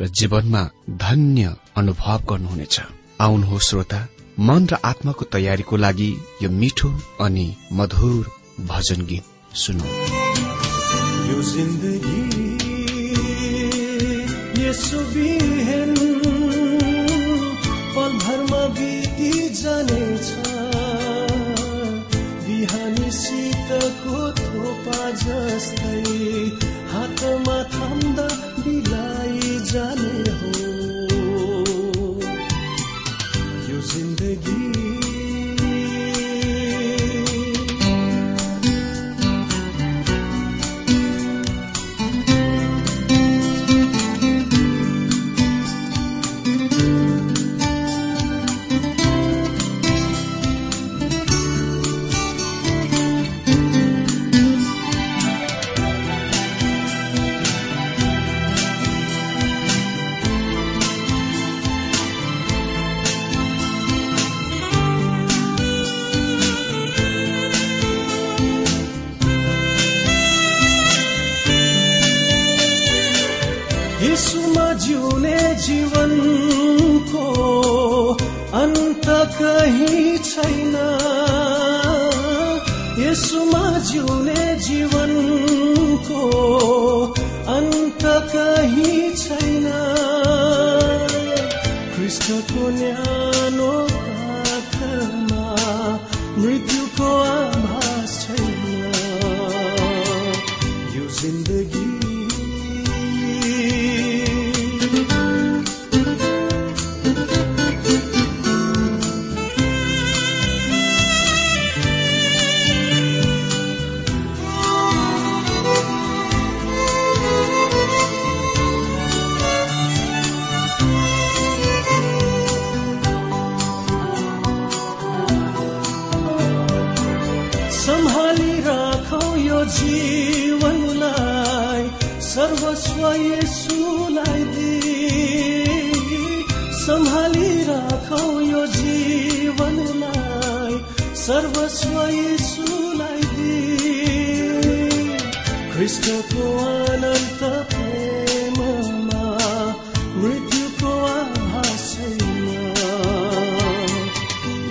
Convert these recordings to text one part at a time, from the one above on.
र जीवनमा धन्य अनुभव गर्नुहुनेछ। आउनुहोस् श्रोता मन र आत्माको तयारीको लागि यो मिठो अनि मधुर भजन गीत सुनौ। यो जिन्दगी बिहेन पलभरमा यसुमा जिउने जीवनको अन्त कहीँ छैन। यसुमा जिउने जीवनको अन्त कहीँ छैन। कृष्णको न्यानो सम्हाली राखौ यो जीवनलाई सर्वस्व यसुलाई दिई। सम्हाली राखौ यो जीवनलाई सर्वस्व यसुलाई दिई। कृष्णको अनन्त प्रेममा मृत्युको आभास छैन।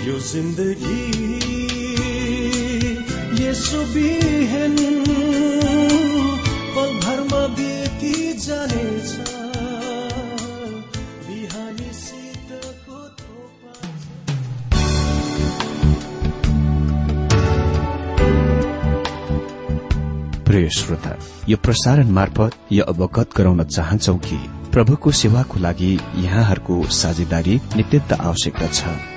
यो जिन्दगी यसो बिहेन पलभरमा जानेछ प्रिय श्रोता यो प्रसारण मार्फत यो अवगत गराउन चाहन्छौ कि प्रभुको सेवाको लागि यहाँहरूको साझेदारी नित्यन्त आवश्यकता छ।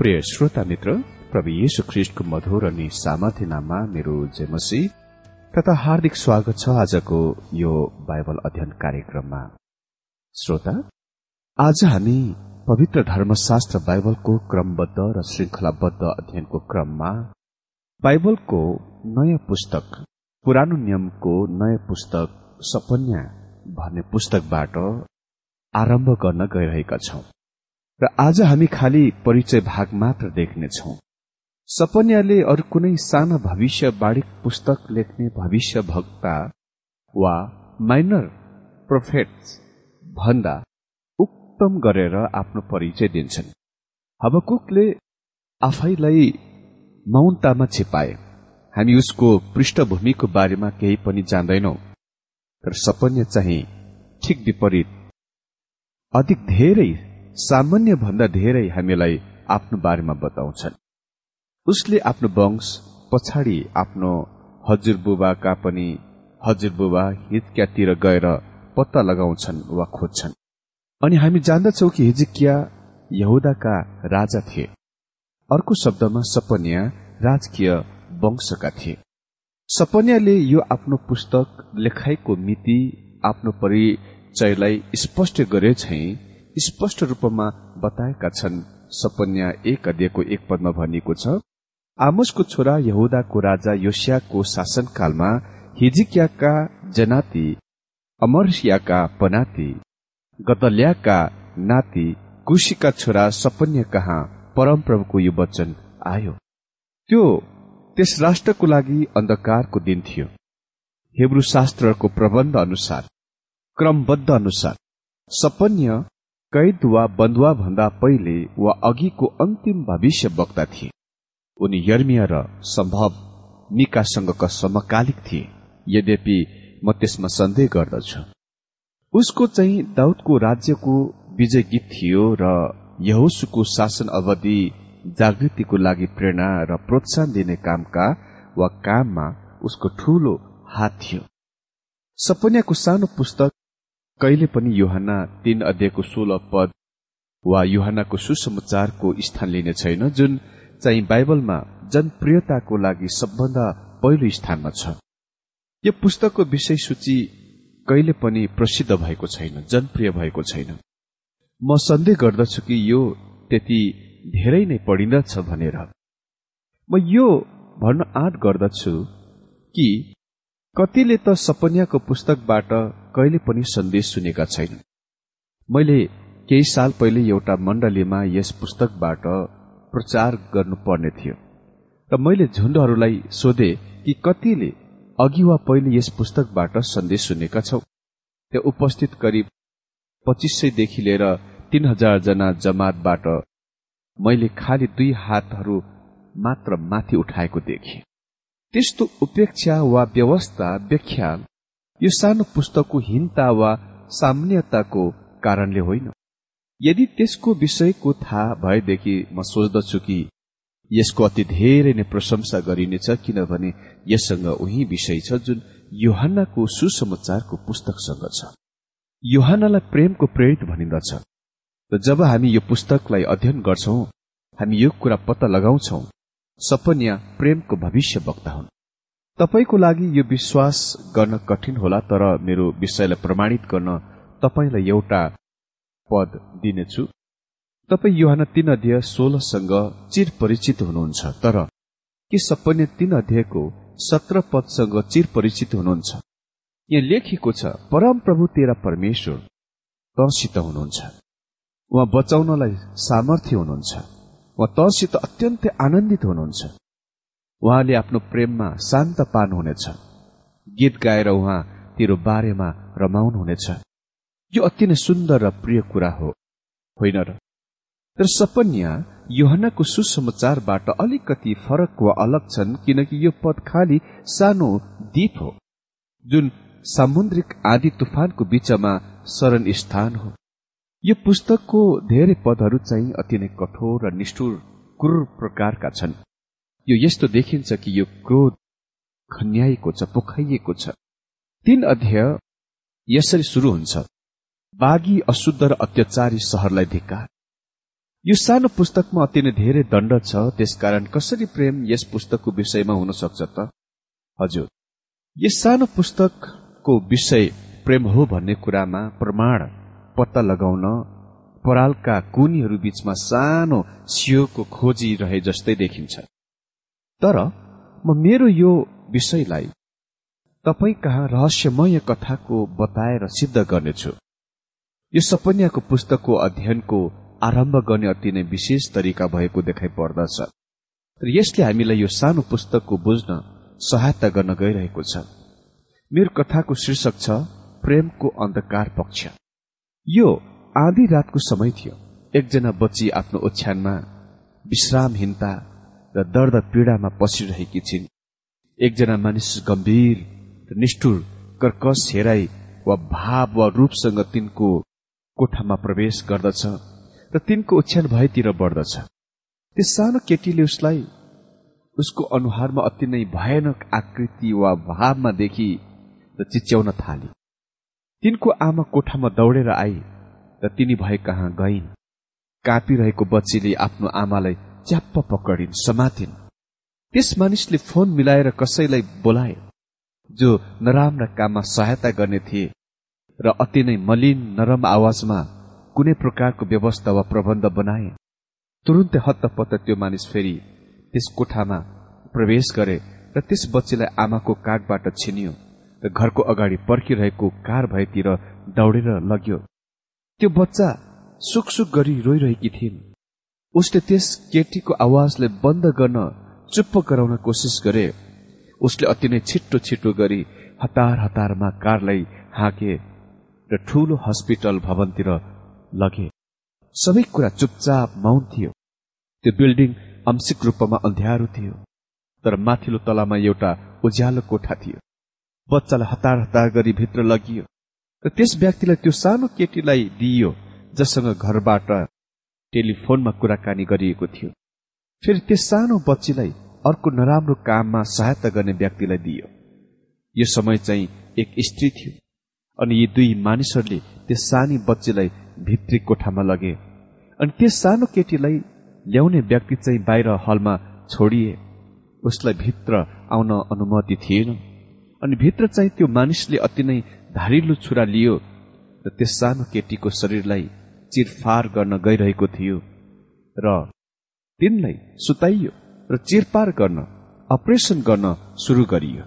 प्रिय श्रोता मित्र प्रभु येशु ख्रिष्टको मधुर अनि सामर्थ्य नाममा मेरो जयमसी तथा हार्दिक स्वागत छ आजको यो बाइबल अध्ययन कार्यक्रममा। श्रोता आज हामी पवित्र धर्मशास्त्र बाइबलको क्रमबद्ध र श्रृंखलाबद्ध अध्ययनको क्रममा बाइबलको नयाँ पुस्तक पुरानो नियमको नयाँ पुस्तक सपन्या भन्ने पुस्तकबाट आरम्भ गर्न गइरहेका छौं। र आज हामी खालि परिचय भाग मात्र देख्नेछौ। सपन्याले अरू कुनै साना भविष्यवाणी पुस्तक लेख्ने भविष्य भक्ता वा माइनर प्रोफेट्स भन्दा उत्तम गरेर आफ्नो परिचय दिन्छन्। हबकुकले आफैलाई मौनतामा छिपाए। हामी उसको पृष्ठभूमिको बारेमा केही पनि जान्दैनौ तर सपन्य चाहिँ ठिक विपरीत अधिक धेरै सामान्य भन्दा धेरै हामीलाई आफ्नो बारेमा बताउँछन्। उसले आफ्नो वंश पछाडि आफ्नो हजुरबुबाका पनि हजुरबुबा हिजक्यातिर गएर पत्ता लगाउँछन् वा खोज्छन्। अनि हामी जान्दछौ कि हिजिकिया यहुदाका राजा थिए। अर्को शब्दमा सपन्या राजकीय वंशका थिए। सपन्याले यो आफ्नो पुस्तक लेखाइको मिति आफ्नो परिचयलाई स्पष्ट गरे स्पष्ट रूपमा बताएका छन्। सपन्या एक अध्ययको एक पदमा भनिएको छ आमोसको छोरा यहुदाको राजा योसियाको शासनकालमा हिजिकियाका जनाती अमरसियाका पनाती गदल्याका नाति कुशीका छोरा सपन्य कहाँ परमप्रभुको यो वचन आयो। त्यो त्यस राष्ट्रको लागि अन्धकारको दिन थियो। हेब्रू शास्त्रको प्रबन्ध अनुसार क्रमबद्ध अनुसार सपन्य कैद वा बन्धुवा भन्दा पहिले वा अघिको अन्तिम भविष्य वक्ता थिए। उनी यर्मिया र सम्भव निकासँगका समकालिक थिए। यद्यपि म त्यसमा सन्देह गर्दछु। उसको चाहिँ दाउदको राज्यको विजय गीत थियो र यहोसुको शासन अवधि जागृतिको लागि प्रेरणा र प्रोत्साहन दिने कामका वा काममा उसको ठूलो हात थियो। सपन्याको सानो पुस्तक कहिले पनि योहना तीन अध्यायको सोह्र पद वा युहानको सुसमाचारको स्थान लिने छैन जुन चाहिँ बाइबलमा जनप्रियताको लागि सबभन्दा पहिलो स्थानमा छ। यो पुस्तकको विषय सूची कहिले पनि प्रसिद्ध भएको छैन जनप्रिय भएको छैन। म सन्देह गर्दछु कि यो त्यति धेरै नै पढिँदछ भनेर। म यो भन्न आँट गर्दछु कि कतिले त सपन्याको पुस्तकबाट कहिले पनि सन्देश सुनेका छैन मैले केही साल पहिले एउटा मण्डलीमा यस पुस्तकबाट प्रचार गर्नुपर्ने थियो र मैले झुण्डहरूलाई सोधे कि कतिले अघि वा पहिले यस पुस्तकबाट सन्देश सुनेका छौ। त्यहाँ उपस्थित करिब पच्चिस सयदेखि लिएर तीन हजार जना जमातबाट मैले खालि दुई हातहरू मात्र माथि उठाएको देखे। त्यस्तो उपेक्षा वा व्यवस्था व्याख्या। यो सानो पुस्तकको हिन्ता वा सामान्यताको कारणले होइन। यदि त्यसको विषयको थाहा भएदेखि म सोच्दछु कि यसको अति धेरै नै प्रशंसा गरिनेछ किनभने यससँग उही विषय छ जुन योहानको सुसमाचारको पुस्तकसँग छ। योहानलाई प्रेमको प्रेरित भनिन्दछ। र जब हामी यो पुस्तकलाई अध्ययन गर्छौं हामी यो कुरा पत्ता लगाउँछौ सपन्या प्रेमको भविष्य वक्ता हुन्। तपाईँको लागि यो विश्वास गर्न कठिन होला तर मेरो विषयलाई प्रमाणित गर्न तपाईँलाई एउटा पद दिनेछु। तपाईँ युहान तीन अध्यय सोह्रसँग चिर परिचित हुनुहुन्छ तर के सपन्य तीन अध्यायको सत्र पदसँग चिर परिचित हुनुहुन्छ? यहाँ लेखिएको छ परम प्रभु तेरा परमेश्वर तसित हुनुहुन्छ। उहाँ बचाउनलाई सामर्थ्य हुनुहुन्छ। उहाँ तसित अत्यन्तै आनन्दित हुनुहुन्छ। उहाँले आफ्नो प्रेममा शान्त पार्नुहुनेछ। गीत गाएर उहाँ तेरो बारेमा रमाउनुहुनेछ। यो अति नै सुन्दर र प्रिय कुरा हो। होइन र? तर सपन्या योहनाको सुसमाचारबाट अलिकति फरक वा अलग छन् किनकि यो पद खालि सानो द्वीप हो जुन सामुद्रिक आदि तुफानको बीचमा शरण स्थान हो। यो पुस्तकको धेरै पदहरू चाहिँ अति नै कठोर र निष्ठुर क्रूर प्रकारका छन्। यो यस्तो देखिन्छ कि यो क्रोध खन्याइएको छ पोखाइएको छ। तीन अध्याय यसरी शुरू हुन्छ। बाघी अशुद्ध र अत्याचारी सहरलाई धिक्कार। यो सानो पुस्तकमा अति नै धेरै दण्ड छ त्यसकारण कसरी प्रेम यस पुस्तकको विषयमा हुन सक्छ त? हजुर यस सानो पुस्तकको विषय प्रेम हो भन्ने कुरामा प्रमाण पत्ता लगाउन परालका कुनीहरू बीचमा सानो सियोको खोजी रहे जस्तै देखिन्छ। तर म मेरो यो विषयलाई तपाईँ कहाँ रहस्यमय कथाको बताएर सिद्ध गर्नेछु। यो सपन्याको पुस्तकको अध्ययनको आरम्भ गर्ने अति नै विशेष तरिका भएको देखाइ पर्दछ। र यसले हामीलाई यो सानो पुस्तकको बुझ्न सहायता गर्न गइरहेको छ। मेरो कथाको शीर्षक छ प्रेमको अन्धकार पक्ष। यो आधी रातको समय थियो। एकजना बच्ची आफ्नो ओछ्यानमा विश्रामहीनता र दर्द पीड़ामा पसिरहेकी छिन्। एकजना मानिस गम्भीर र निष्ठुर कर्कस हेराई वा भाव वा रूपसँग तिनको कोठामा प्रवेश गर्दछ र तिनको ओछ्यान भएतिर बढ्दछ। त्यस सानो केटीले उसलाई उसको अनुहारमा अति नै भयानक आकृति वा भावमा देखि र चिच्याउन थाली। तिनको आमा कोठामा दौडेर आई र तिनी भए कहाँ गइन्। काँपिरहेको बच्चीले आफ्नो आमालाई च्याप्प पकडिन् समातिन्। त्यस मानिसले फोन मिलाएर कसैलाई बोलाए जो नराम्रा काममा सहायता गर्ने थिए र अति नै मलिन नरम आवाजमा कुनै प्रकारको व्यवस्था वा प्रबन्ध बनाए। तुरुन्तै हत्तपत्त त्यो मानिस फेरि त्यस कोठामा प्रवेश गरे र त्यस बच्चीलाई आमाको कागबाट छिनियो। र घरको अगाडि पर्खिरहेको कार भएतिर दौडेर लग्यो। त्यो बच्चा सुकसुक गरी रोइरहेकी थिइन्। उसले त्यस केटीको आवाजले बन्द गर्न चुप्प गराउन कोसिस गरे। उसले अति नै छिट्टो छिट्टो गरी हतार हतारमा कारलाई हाँके र ठूलो हस्पिटल भवनतिर लगे। सबै कुरा चुपचाप मौन थियो। त्यो बिल्डिङ आंशिक रूपमा अन्ध्यारो थियो तर माथिल्लो तलामा एउटा उज्यालो कोठा थियो। बच्चालाई हतार हतार गरी भित्र लगियो र त्यस व्यक्तिलाई त्यो सानो केटीलाई दिइयो जससँग घरबाट टेलिफोनमा कुराकानी गरिएको थियो। फेरि त्यस सानो बच्चीलाई अर्को नराम्रो काममा सहायता गर्ने व्यक्तिलाई दियो यो समय चाहिँ एक स्त्री थियो अनि यी दुई मानिसहरूले त्यस सानी बच्चीलाई भित्री कोठामा लगे अनि त्यस सानो केटीलाई ल्याउने व्यक्ति चाहिँ बाहिर हलमा छोडिए। उसलाई भित्र आउन अनुमति थिएन। अनि भित्र चाहिँ त्यो मानिसले अति नै धारिलो छुरा लियो र त्यस सानो केटीको शरीरलाई चिरफार गर्न गइरहेको थियो र तिनलाई सुताइयो र चिरपार गर्न अपरेसन गर्न सुरु गरियो।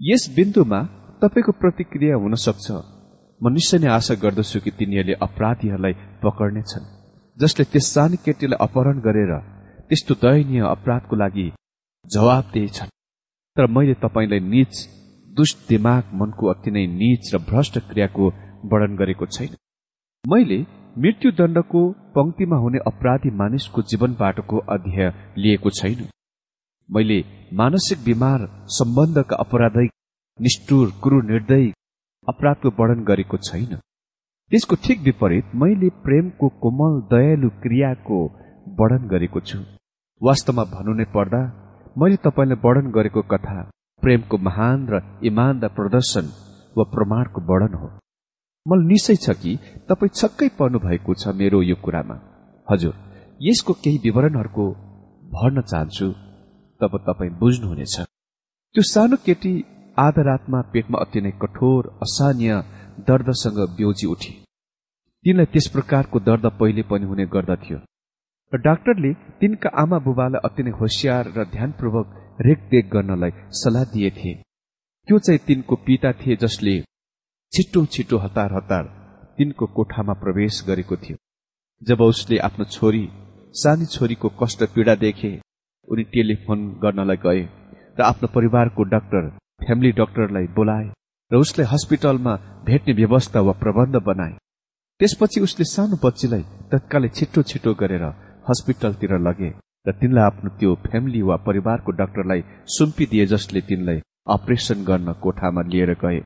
यस बिन्दुमा तपाईँको प्रतिक्रिया हुन सक्छ म निश्चय नै आशा गर्दछु कि तिनीहरूले अपराधीहरूलाई पकड्नेछन् जसले त्यस सानो केटीलाई अपहरण गरेर त्यस्तो दयनीय अपराधको लागि जवाब दिएछन् तर मैले तपाईँलाई निज दुष्ट दिमाग मनको अति नै निज र भ्रष्ट क्रियाको वर्णन गरेको छैन। मैले मृत्युदण्डको पंक्तिमा हुने अपराधी मानिसको जीवनबाटको अध्यय लिएको छैन। मैले मानसिक बिमार सम्बन्धका अपराधिक निष्ठुर कुरु निर्दय अपराधको वर्णन गरेको छैन। त्यसको ठिक विपरीत मैले प्रेमको कोमल दयालु क्रियाको वर्णन गरेको छु। वास्तवमा भन्नु नै पर्दा मैले तपाईँलाई वर्णन गरेको कथा प्रेमको महान र इमान्दार प्रदर्शन वा प्रमाणको वर्णन हो। मलाई निश्चय छ कि तपाईँ छक्कै पर्नु भएको छ मेरो यो कुरामा। हजुर यसको केही विवरणहरूको भर्न चाहन्छु तब तपाईँ बुझ्नुहुनेछ। त्यो सानो केटी आधा रातमा पेटमा अति नै कठोर असान्य दर्दसँग ब्योजी उठी। तिनलाई त्यस प्रकारको दर्द पहिले पनि हुने गर्दथ्यो। र डाक्टरले तिनका आमा बुबालाई अति नै होसियार र ध्यानपूर्वक रेखदेख गर्नलाई सल्लाह दिए थिए त्यो चाहिँ तिनको पिता थिए जसले छिटो छिटो हतार हतार तिनको कोठामा प्रवेश गरेको थियो। जब उसले आफ्नो छोरी सानी छोरीको कष्ट पीड़ा देखे उनी टेलिफोन गर्नलाई गए र आफ्नो परिवारको डाक्टर फ्यामिली डाक्टरलाई बोलाए र उसलाई हस्पिटलमा भेट्ने व्यवस्था वा प्रबन्ध बनाए। त्यसपछि उसले सानो बच्चीलाई तत्कालै छिटो छिटो गरेर हस्पिटलतिर लगे। र तिनलाई आफ्नो त्यो फ्यामिली वा परिवारको डाक्टरलाई सुम्पिदिए जसले तिनलाई अपरेसन गर्न कोठामा लिएर गए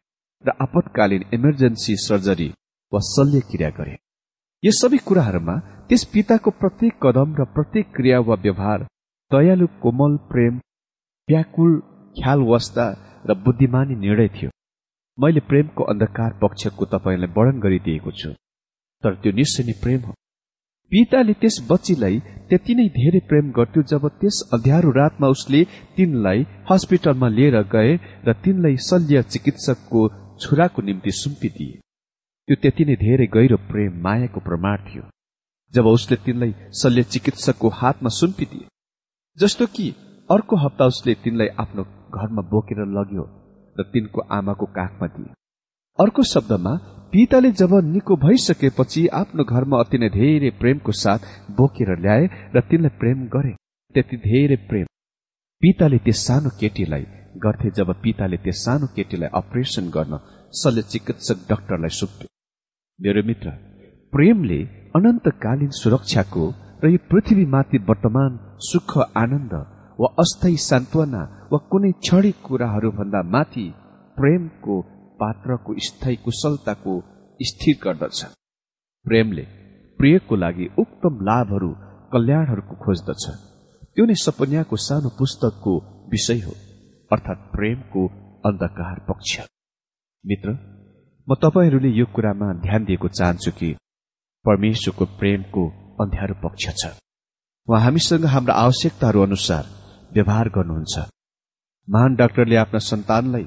र आपतकालीन इमर्जेन्सी सर्जरी वा शल्य क्रिया गरे। यस सबै कुराहरूमा त्यस पिताको प्रत्येक कदम र प्रत्येक क्रिया वा व्यवहार दयालु कोमल प्रेम व्याकुल ख्यालवस्था र बुद्धिमानी निर्णय थियो। मैले प्रेमको अन्धकार पक्षको तपाईँलाई वर्णन गरिदिएको छु। तर त्यो निश्चय नै प्रेम हो। पिताले त्यस बच्चीलाई त्यति नै धेरै प्रेम गर्थ्यो जब त्यस अध्यारो रातमा उसले तिनलाई हस्पिटलमा लिएर गए र तिनलाई शल्य चिकित्सकको छुराको निम्ति सुम्पिदिए। त्यो त्यति नै धेरै गहिरो प्रेम मायाको प्रमाण थियो जब उसले तिनलाई शल्य चिकित्सकको हातमा सुम्पिदिए। जस्तो कि अर्को हप्ता उसले तिनलाई आफ्नो घरमा बोकेर लग्यो र तिनको आमाको काखमा दिए। अर्को शब्दमा पिताले जब निको भइसकेपछि आफ्नो घरमा अति नै धेरै प्रेमको साथ बोकेर ल्याए र तिनलाई प्रेम गरे त्यति धेरै प्रेम। पिताले त्यस सानो केटीलाई गर्थे जब पिताले त्यस सानो केटीलाई अपरेसन गर्न शल्य चिकित्सक डाक्टरलाई सुप्यो मेरो मित्र प्रेमले अनन्तकालीन सुरक्षाको र यो पृथ्वीमाथि वर्तमान सुख आनन्द वा अस्थायी सान्त्वना वा कुनै क्षणिक कुराहरूभन्दा माथि प्रेमको पात्रको स्थायी कुशलताको स्थिर गर्दछ। प्रेमले प्रियको लागि उक्तम लाभहरू कल्याणहरूको खोज्दछ। त्यो नै सपन्याको सानो पुस्तकको विषय हो अर्थात् प्रेमको अन्धकार पक्ष। मित्र म तपाईँहरूले यो कुरामा ध्यान दिएको चाहन्छु कि परमेश्वरको प्रेमको अन्ध्यारो पक्ष छ। उहाँ हामीसँग हाम्रा आवश्यकताहरू अनुसार व्यवहार गर्नुहुन्छ। महान डाक्टरले आफ्ना सन्तानलाई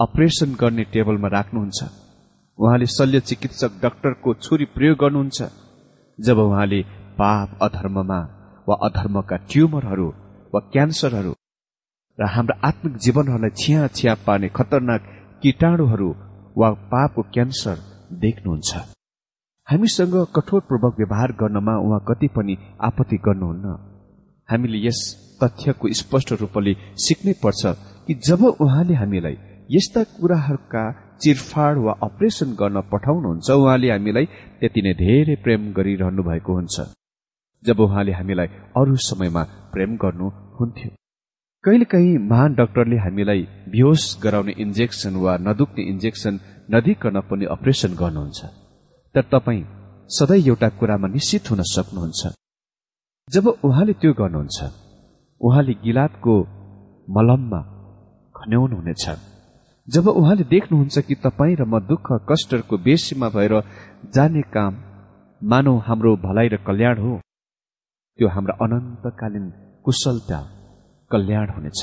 अपरेसन गर्ने टेबलमा राख्नुहुन्छ। उहाँले शल्य चिकित्सक डाक्टरको छुरी प्रयोग गर्नुहुन्छ। जब उहाँले पाप अधर्ममा वा अधर्मका ट्युमरहरू वा क्यान्सरहरू र हाम्रा आत्मिक जीवनहरूलाई छिया छिया पार्ने खतरनाक कीटाणुहरू वा पापको क्यान्सर देख्नुहुन्छ। हामीसँग कठोरपूर्वक व्यवहार गर्नमा उहाँ कति पनि आपत्ति गर्नुहुन्न। हामीले यस तथ्यको स्पष्ट रूपले सिक्नै पर्छ कि जब उहाँले हामीलाई यस्ता कुराहरूका चिरफाड वा अपरेसन गर्न पठाउनुहुन्छ उहाँले हामीलाई त्यति नै धेरै प्रेम गरिरहनु भएको हुन्छ। जब उहाँले हामीलाई अरू समयमा प्रेम गर्नुहुन्थ्यो कहिलेकाहीँ महान डाक्टरले हामीलाई बेहोस गराउने इन्जेक्सन वा नदुख्ने इन्जेक्सन नदिकन पनि अपरेसन गर्नुहुन्छ। तर तपाईँ सधैँ एउटा कुरामा निश्चित हुन सक्नुहुन्छ। जब उहाँले त्यो गर्नुहुन्छ उहाँले गिलातको मलममा खन्याउनुहुनेछ। जब उहाँले देख्नुहुन्छ कि तपाईँ र म दुःख कष्टको बेसीमा भएर जाने काम मानव हाम्रो भलाइ र कल्याण हो त्यो हाम्रो अनन्तकालीन कुशलता कल्याण हुनेछ।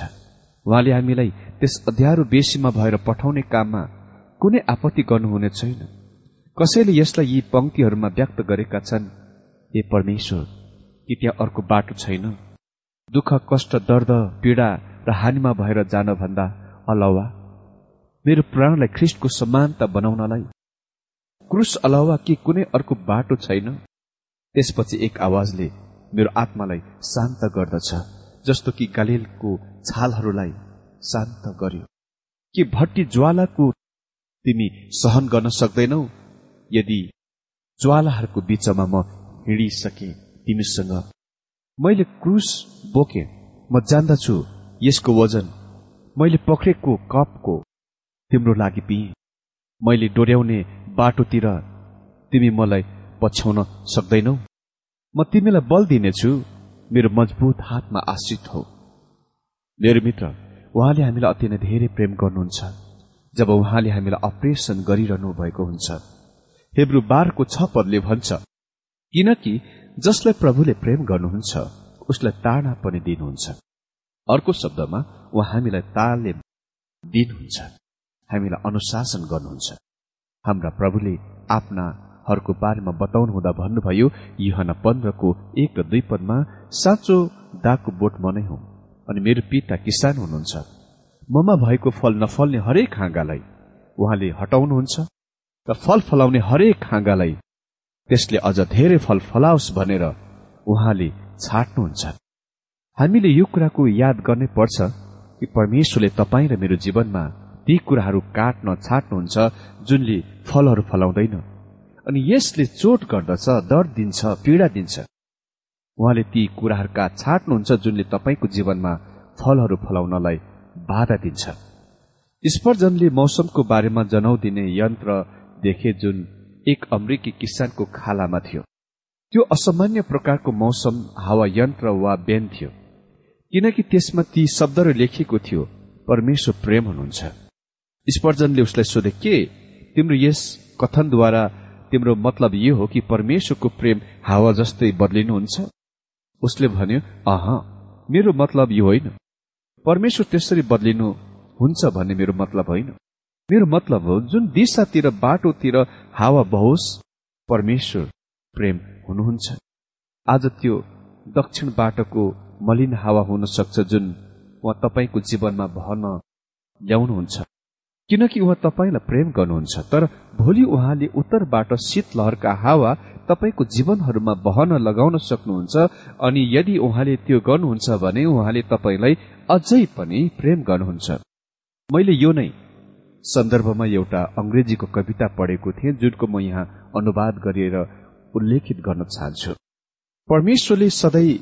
उहाँले हामीलाई त्यस अध्यारो बेसीमा भएर पठाउने काममा कुनै आपत्ति गर्नुहुने छैन। कसैले यसलाई यी पंक्तिहरूमा व्यक्त गरेका छन् ए परमेश्वर कि त्यहाँ अर्को बाटो छैन। दुःख कष्ट दर्द पीड़ा र हानिमा भएर जानभन्दा अलावा मेरो प्राणलाई ख्रिस्टको समानता बनाउनलाई। क्रुस अलावा के कुनै अर्को बाटो छैन? त्यसपछि एक आवाजले मेरो आत्मालाई शान्त गर्दछ जस्तो कि गालिलको छालहरूलाई शान्त गर्यो। के भट्टी ज्वालाको तिमी सहन गर्न सक्दैनौ? यदि ज्वालाहरूको बीचमा म हिँडिसके तिमीसँग मैले क्रुस बोके म जान्दछु यसको वजन मैले पक्रेको कपको तिम्रो लागि पिए मैले डोर्याउने बाटोतिर तिमी मलाई पछ्याउन सक्दैनौ। म तिमीलाई बल दिनेछु। मेरो मजबुत हातमा आश्रित हो। मेरो मित्र उहाँले हामीलाई अति नै धेरै प्रेम गर्नुहुन्छ। जब उहाँले हामीलाई अपरेसन गरिरहनु भएको हुन्छ। हेब्रु बारको छ पदले भन्छ किनकि जसलाई प्रभुले प्रेम गर्नुहुन्छ उसलाई ताडा पनि दिनुहुन्छ। अर्को शब्दमा उहाँ हामीलाई ताले दिनुहुन्छ। हामीलाई अनुशासन गर्नुहुन्छ। हाम्रा प्रभुले आफ्नाहरूको बारेमा बताउनु हुँदा भन्नुभयो युहना पन्ध्रको एक र दुई पदमा साँचो दागको बोट म नै हुँ अनि मेरो पिता किसान हुनुहुन्छ। ममा भएको फल नफल्ने हरेक हाँगालाई उहाँले हटाउनुहुन्छ र फल फलाउने हरेक हाँगालाई त्यसले अझ धेरै फल फलाओस् भनेर उहाँले छाट्नुहुन्छ। हामीले यो कुराको याद गर्नै पर्छ कि परमेश्वरले तपाईँ र मेरो जीवनमा ती कुराहरू काट्न छाट्नुहुन्छ जुनले फलहरू फलाउँदैन। अनि यसले चोट गर्दछ दर्द दिन्छ पीड़ा दिन्छ। उहाँले ती कुराहरूका छाट्नुहुन्छ जुनले तपाईँको जीवनमा फलहरू फलाउनलाई बाधा दिन्छ। स्पर्जनले मौसमको बारेमा जनाउ दिने यन्त्र देखे जुन एक अमेरिकी किसानको खालामा थियो। त्यो असामान्य प्रकारको मौसम हावा यन्त्र वा बेन थियो। किनकि त्यसमा ती शब्दहरू लेखिएको थियो परमेश्वर प्रेम हुनुहुन्छ। स्पर्जनले उसलाई सोधे के तिम्रो यस कथनद्वारा तिम्रो मतलब यो हो कि परमेश्वरको प्रेम हावा जस्तै बदलिनुहुन्छ? उसले भन्यो अह मेरो मतलब यो होइन। परमेश्वर त्यसरी बदलिनु हुन्छ भन्ने मेरो मतलब होइन। मेरो मतलब हो जुन दिशातिर बाटोतिर हावा बहोस् परमेश्वर प्रेम हुनुहुन्छ। आज त्यो दक्षिण बाटोको मलिन हावा हुन सक्छ जुन उहाँ तपाईँको जीवनमा बहन ल्याउनुहुन्छ। किनकि उहाँ तपाईँलाई प्रेम गर्नुहुन्छ तर भोलि उहाँले उत्तरबाट शीतलहरका हावा तपाईँको जीवनहरूमा बहन लगाउन सक्नुहुन्छ अनि यदि उहाँले त्यो गर्नुहुन्छ भने उहाँले तपाईँलाई अझै पनि प्रेम गर्नुहुन्छ। मैले यो नै सन्दर्भमा एउटा अंग्रेजीको कविता पढेको थिएँ जुनको म यहाँ अनुवाद गरेर उल्लेखित गर्न चाहन्छु। परमेश्वरले सधैँ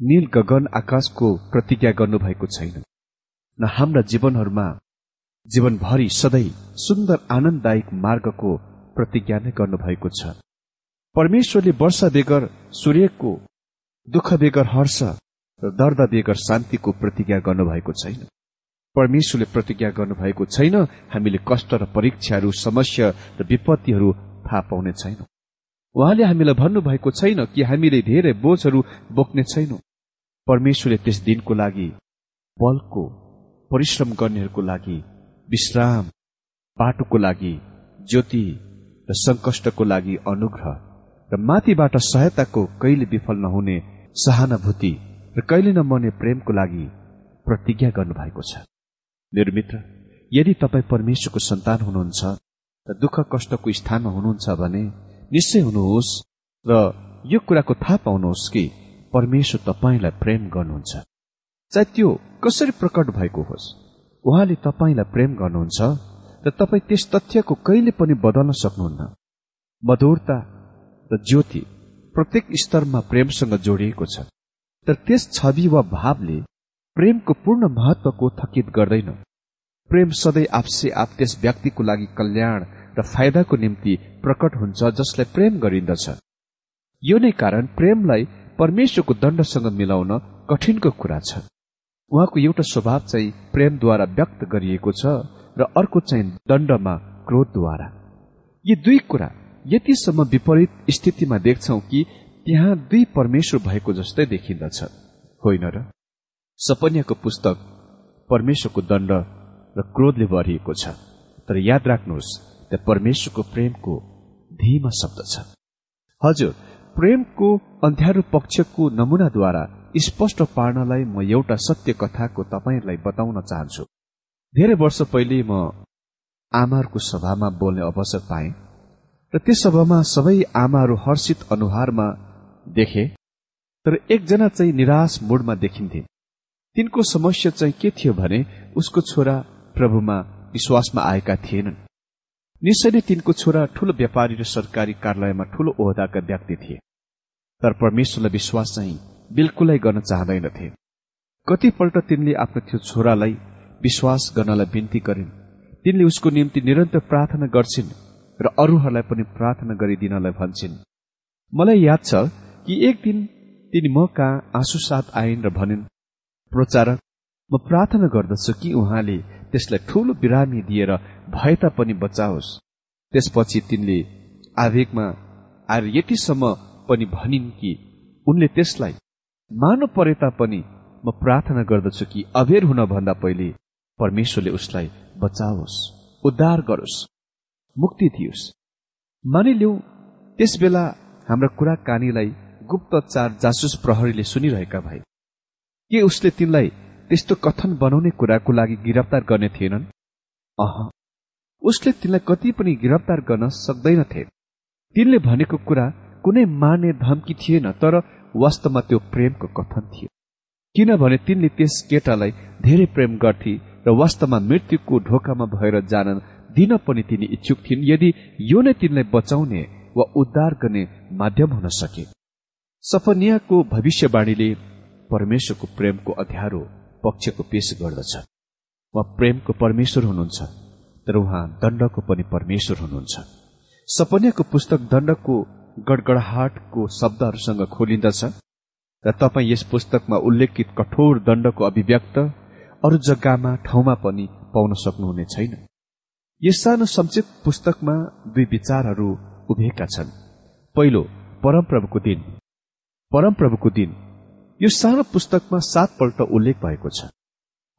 नील गगन आकाशको प्रतिज्ञा गर्नुभएको छैन। न हाम्रा जीवनहरूमा जीवनभरि सधैँ सुन्दर आनन्ददायक मार्गको प्रतिज्ञा नै गर्नुभएको छ। परमेश्वरले वर्षा बेगर सूर्यको दुःख बेगर हर्ष र दर्द बेगर शान्तिको प्रतिज्ञा गर्नुभएको छैन। परमेश्वरले प्रतिज्ञा गर्नुभएको छैन हामीले कष्ट र परीक्षाहरू समस्या र विपत्तिहरू थाहा पाउने छैनौँ। उहाँले हामीलाई भन्नुभएको छैन कि हामीले धेरै बोझहरू बोक्ने छैनौँ। परमेश्वरले त्यस दिनको लागि बलको परिश्रम गर्नेहरूको लागि विश्राम बाटोको लागि ज्योति र संकष्टको लागि अनुग्रह र माथिबाट सहायताको कहिले विफल नहुने सहानुभूति र कहिले नमर्ने प्रेमको लागि प्रतिज्ञा गर्नुभएको छ। मेरो मित्र यदि तपाईँ परमेश्वरको सन्तान हुनुहुन्छ र दुःख कष्टको स्थानमा हुनुहुन्छ भने निश्चय हुनुहोस् र यो कुराको थाहा पाउनुहोस् कि परमेश्वर तपाईँलाई प्रेम गर्नुहुन्छ। चाहे त्यो कसरी प्रकट भएको होस्। उहाँले तपाईँलाई प्रेम गर्नुहुन्छ र तपाईँ त्यस तथ्यको कहिले पनि बदल्न सक्नुहुन्न। मधुरता र ज्योति प्रत्येक स्तरमा प्रेमसँग जोडिएको छ। तर त्यस छवि वा भावले प्रेमको पूर्ण महत्वको थकित गर्दैन। प्रेम सधैँ आपसे आप त्यस व्यक्तिको लागि कल्याण र फाइदाको निम्ति प्रकट हुन्छ जसलाई प्रेम गरिन्दछ। यो नै कारण प्रेमलाई परमेश्वरको दण्डसँग मिलाउन कठिनको कुरा छ। उहाँको एउटा स्वभाव चाहिँ प्रेमद्वारा व्यक्त गरिएको छ र अर्को चाहिँ दण्डमा क्रोधद्वारा। यी दुई कुरा यतिसम्म विपरीत स्थितिमा देख्छौ कि त्यहाँ दुई परमेश्वर भएको जस्तै देखिन्दछ। होइन र? सपन्याको पुस्तक परमेश्वरको दण्ड र क्रोधले भरिएको छ। तर याद राख्नुहोस् त्यहाँ परमेश्वरको प्रेमको धीमा शब्द छ। हजुर प्रेमको अन्ध्यारो पक्षको नमुनाद्वारा स्पष्ट पार्नलाई म एउटा सत्य कथाको तपाईँलाई बताउन चाहन्छु। धेरै वर्ष पहिले म आमाहरूको सभामा बोल्ने अवसर पाएँ र त्यस सभामा सबै आमाहरू हर्षित अनुहारमा देखे तर एकजना चाहिँ निराश मुडमा देखिन्थे। तिनको समस्या चाहिँ के थियो भने उसको छोरा प्रभुमा विश्वासमा आएका थिएनन्। निश्चय नै तिनको छोरा ठूलो व्यापारी र सरकारी कार्यालयमा ठूलो ओहदाका व्यक्ति थिए। तर परमेश्वरलाई विश्वास चाहिँ बिल्कुलै गर्न चाहँदैनथे। कतिपल्ट तिनले आफ्नो त्यो छोरालाई विश्वास गर्नलाई विन्ती गरिन्। तिनले उसको निम्ति निरन्तर प्रार्थना गर्छिन् र अरूहरूलाई पनि प्रार्थना गरिदिनलाई भन्छन्। मलाई याद छ कि एक दिन तिनी म कहाँ आँसु साथ आइन् र भनिन् प्रचारक म प्रार्थना गर्दछु कि उहाँले त्यसलाई ठूलो बिरामी दिएर भए तापनि बचाओस्। त्यसपछि तिनले आवेगमा आएर यतिसम्म पनि भनिन् कि उनले त्यसलाई मानु परे तापनि म प्रार्थना गर्दछु कि अबेर हुन भन्दा पहिले परमेश्वरले उसलाई बचाओस् उद्धार गरोस् मुक्ति दियोस्। मानिलिउ त्यस बेला हाम्रा कुराकानीलाई गुप्तचार जासुस प्रहरीले सुनिरहेका भए। के उसले तिनलाई त्यस्तो कथन बनाउने कुराको लागि गिरफ्तार गर्ने थिएनन्? अह उसले तिनलाई कति पनि गिरफ्तार गर्न सक्दैनथे तिनले भनेको कुरा कुनै मार्ने धम्की थिएन तर वास्तवमा त्यो प्रेमको कथन थियो। किनभने तिनले त्यस केटालाई धेरै प्रेम गर्थे र वास्तवमा मृत्युको ढोकामा भएर जान दिन पनि तिनी इच्छुक थिइन् यदि यो नै तिनलाई बचाउने वा उद्धार गर्ने माध्यम हुन सके। सपनियाको भविष्यवाणीले परमेश्वरको प्रेमको अध्यारो पक्षको पेश गर्दछ। उहाँ प्रेमको परमेश्वर हुनुहुन्छ तर उहाँ दण्डको पनि परमेश्वर हुनुहुन्छ। सपन्याको पुस्तक दण्डको गडगडाहाटको शब्दहरूसँग खोलिन्दछ र तपाईँ यस पुस्तकमा उल्लेखित कठोर दण्डको अभिव्यक्त अरू जग्गामा ठाउँमा पनि पाउन सक्नुहुने छैन। यस सानो संक्षिप्त पुस्तकमा दुई विचारहरू उभिएका छन्। पहिलो परमप्रभुको दिन। परमप्रभुको दिन। यो सानो पुस्तकमा सातपल्ट उल्लेख भएको छ।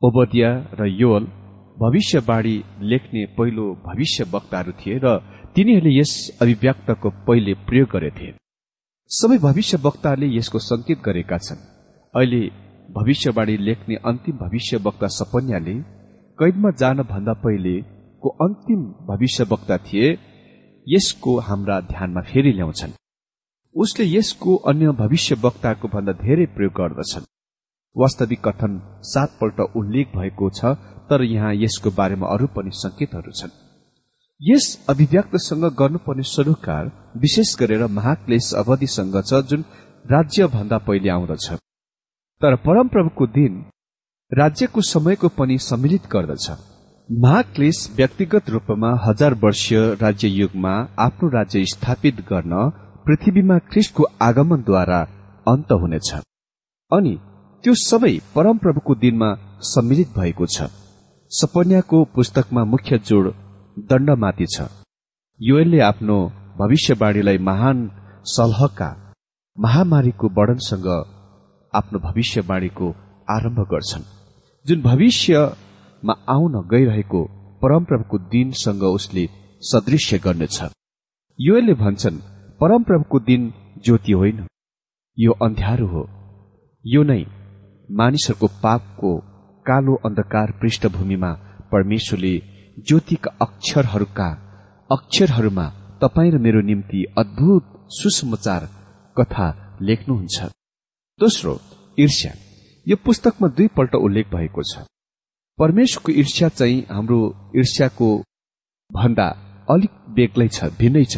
ओबदिया र योल भविष्यवाणी लेख्ने पहिलो भविष्य वक्ताहरू थिए र तिनीहरूले यस अभिव्यक्तको पहिले प्रयोग गरेथे। सबै भविष्य वक्ताहरूले यसको संकेत गरेका छन्। अहिले भविष्यवाणी लेख्ने अन्तिम भविष्य वक्ता सपन्याले कैदमा जान भन्दा पहिलेको अन्तिम भविष्य वक्ता थिए यसको हाम्रा ध्यानमा फेरि ल्याउँछन्। उसले यसको अन्य भविष्य वक्ताको भन्दा धेरै प्रयोग गर्दछन्। वास्तविक कथन सातपल्ट उल्लेख भएको छ तर यहाँ यसको बारेमा अरू पनि संकेतहरू छन्। यस अभिव्यक्तसँग गर्नुपर्ने सरोकार विशेष गरेर महाक्लेश अवधिसँग छ जुन राज्य भन्दा पहिले आउँदछ। तर परमप्रभुको दिन राज्यको समयको पनि सम्मिलित गर्दछ। महाक्लेश व्यक्तिगत रूपमा हजार वर्षीय राज्य युगमा आफ्नो राज्य स्थापित गर्न पृथ्वीमा ख्रिस्टको आगमनद्वारा अन्त हुनेछ। अनि त्यो सबै परमप्रभुको दिनमा सम्मिलित भएको छ। सपन्याको पुस्तकमा मुख्य जोड दण्डमाथि छ। युएलले आफ्नो भविष्यवाणीलाई महान सलहका महामारीको वर्णनसँग आफ्नो भविष्यवाणीको आरम्भ गर्छन्। जुन भविष्यमा आउन गइरहेको परमप्रभुको दिनसँग उसले सदृश्य गर्नेछ। योले भन्छन् परमप्रभुको दिन ज्योति होइन। यो अन्ध्यारो हो। यो नै मानिसहरूको पापको कालो अन्धकार पृष्ठभूमिमा परमेश्वरले ज्योतिका अक्षरहरूका अक्षरहरूमा तपाईँ र मेरो निम्ति अद्भुत सुसमाचार कथा लेख्नुहुन्छ। दोस्रो ईर्ष्या। यो पुस्तकमा दुईपल्ट उल्लेख भएको छ। परमेश्वरको ईर्ष्या चाहिँ हाम्रो ईर्ष्याको भन्दा अलिक बेग्लै छ भिन्नै छ।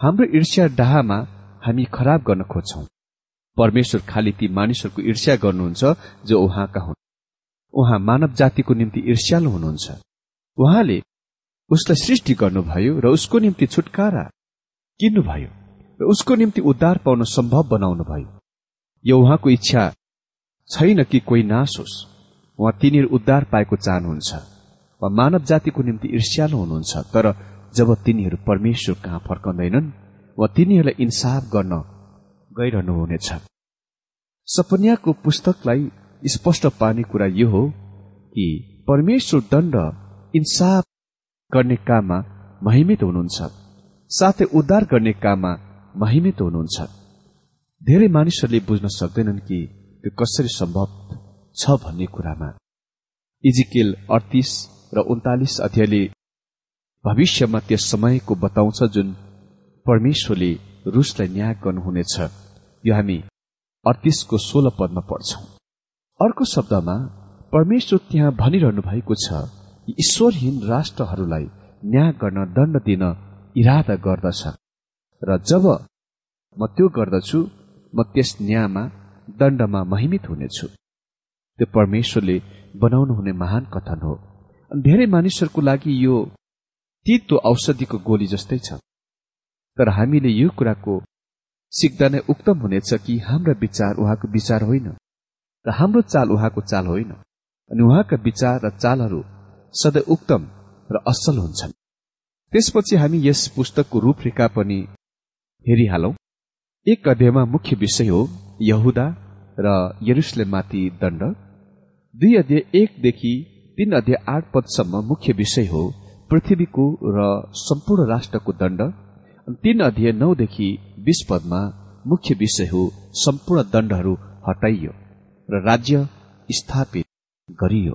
हाम्रो ईर्ष्या डाहामा हामी खराब गर्न खोज्छौ। परमेश्वर खालि ती मानिसहरूको ईर्ष्या गर्नुहुन्छ जो उहाँका हुन्। उहाँ मानव जातिको निम्ति ईर्ष्यालु हुनुहुन्छ। उहाँले उसलाई सृष्टि गर्नुभयो र उसको निम्ति छुटकारा किन्नुभयो र उसको निम्ति उद्धार पाउन सम्भव बनाउनु भयो यो उहाँको इच्छा छैन कि कोही नाश होस् उहाँ तिनीहरू उद्धार पाएको चाहनुहुन्छ। वा मानव जातिको निम्ति ईर्ष्यालु हुनुहुन्छ। तर जब तिनीहरू परमेश्वर कहाँ फर्काउँदैनन् वा तिनीहरूलाई इन्साफ गर्न गइरहनुहुनेछ। सपन्याको पुस्तकलाई स्पष्ट पार्ने कुरा यो हो कि परमेश्वर दण्ड इन्साफ गर्ने काममा महिमित हुनुहुन्छ। साथै उद्धार गर्ने काममा महिमित हुनुहुन्छ। धेरै मानिसहरूले बुझ्न सक्दैनन् कि त्यो कसरी सम्भव छ भन्ने कुरामा। इजिकेल अडतिस र उन्तालिस अध्यायले भविष्यमा त्यस समयको बताउँछ जुन परमेश्वरले रुसलाई न्याय गर्नुहुनेछ। यो हामी अडतिसको सोह्र पदमा पढ्छौं। अर्को शब्दमा परमेश्वर त्यहाँ भनिरहनु भएको छ ईश्वरहीन राष्ट्रहरूलाई न्याय गर्न दण्ड दिन इरादा गर्दछ। र जब म त्यो गर्दछु म त्यस न्यायमा दण्डमा महिमित हुनेछु। त्यो परमेश्वरले बनाउनु हुने महान कथन हो। धेरै मानिसहरूको लागि यो तितो औषधिको गोली जस्तै छ। तर हामीले यो कुराको सिक्दा नै उक्तम हुनेछ कि हाम्रा विचार उहाँको विचार होइन। र हाम्रो चाल उहाँको चाल होइन। अनि उहाँका विचार र चालहरू सधैँ उक्तम र असल हुन्छन्। त्यसपछि हामी यस पुस्तकको रूपरेखा पनि हेरिहालौं। एक अध्यायमा मुख्य विषय हो यहुदा र यरुसलेमाथि दण्ड। दुई अध्याय एकदेखि तीन अध्याय आठ पदसम्म मुख्य विषय हो पृथ्वीको र सम्पूर्ण राष्ट्रको दण्ड। तीन अध्याय नौदेखि बीस पदमा मुख्य विषय हो सम्पूर्ण दण्डहरू हटाइयो र राज्य स्थापित गरियो।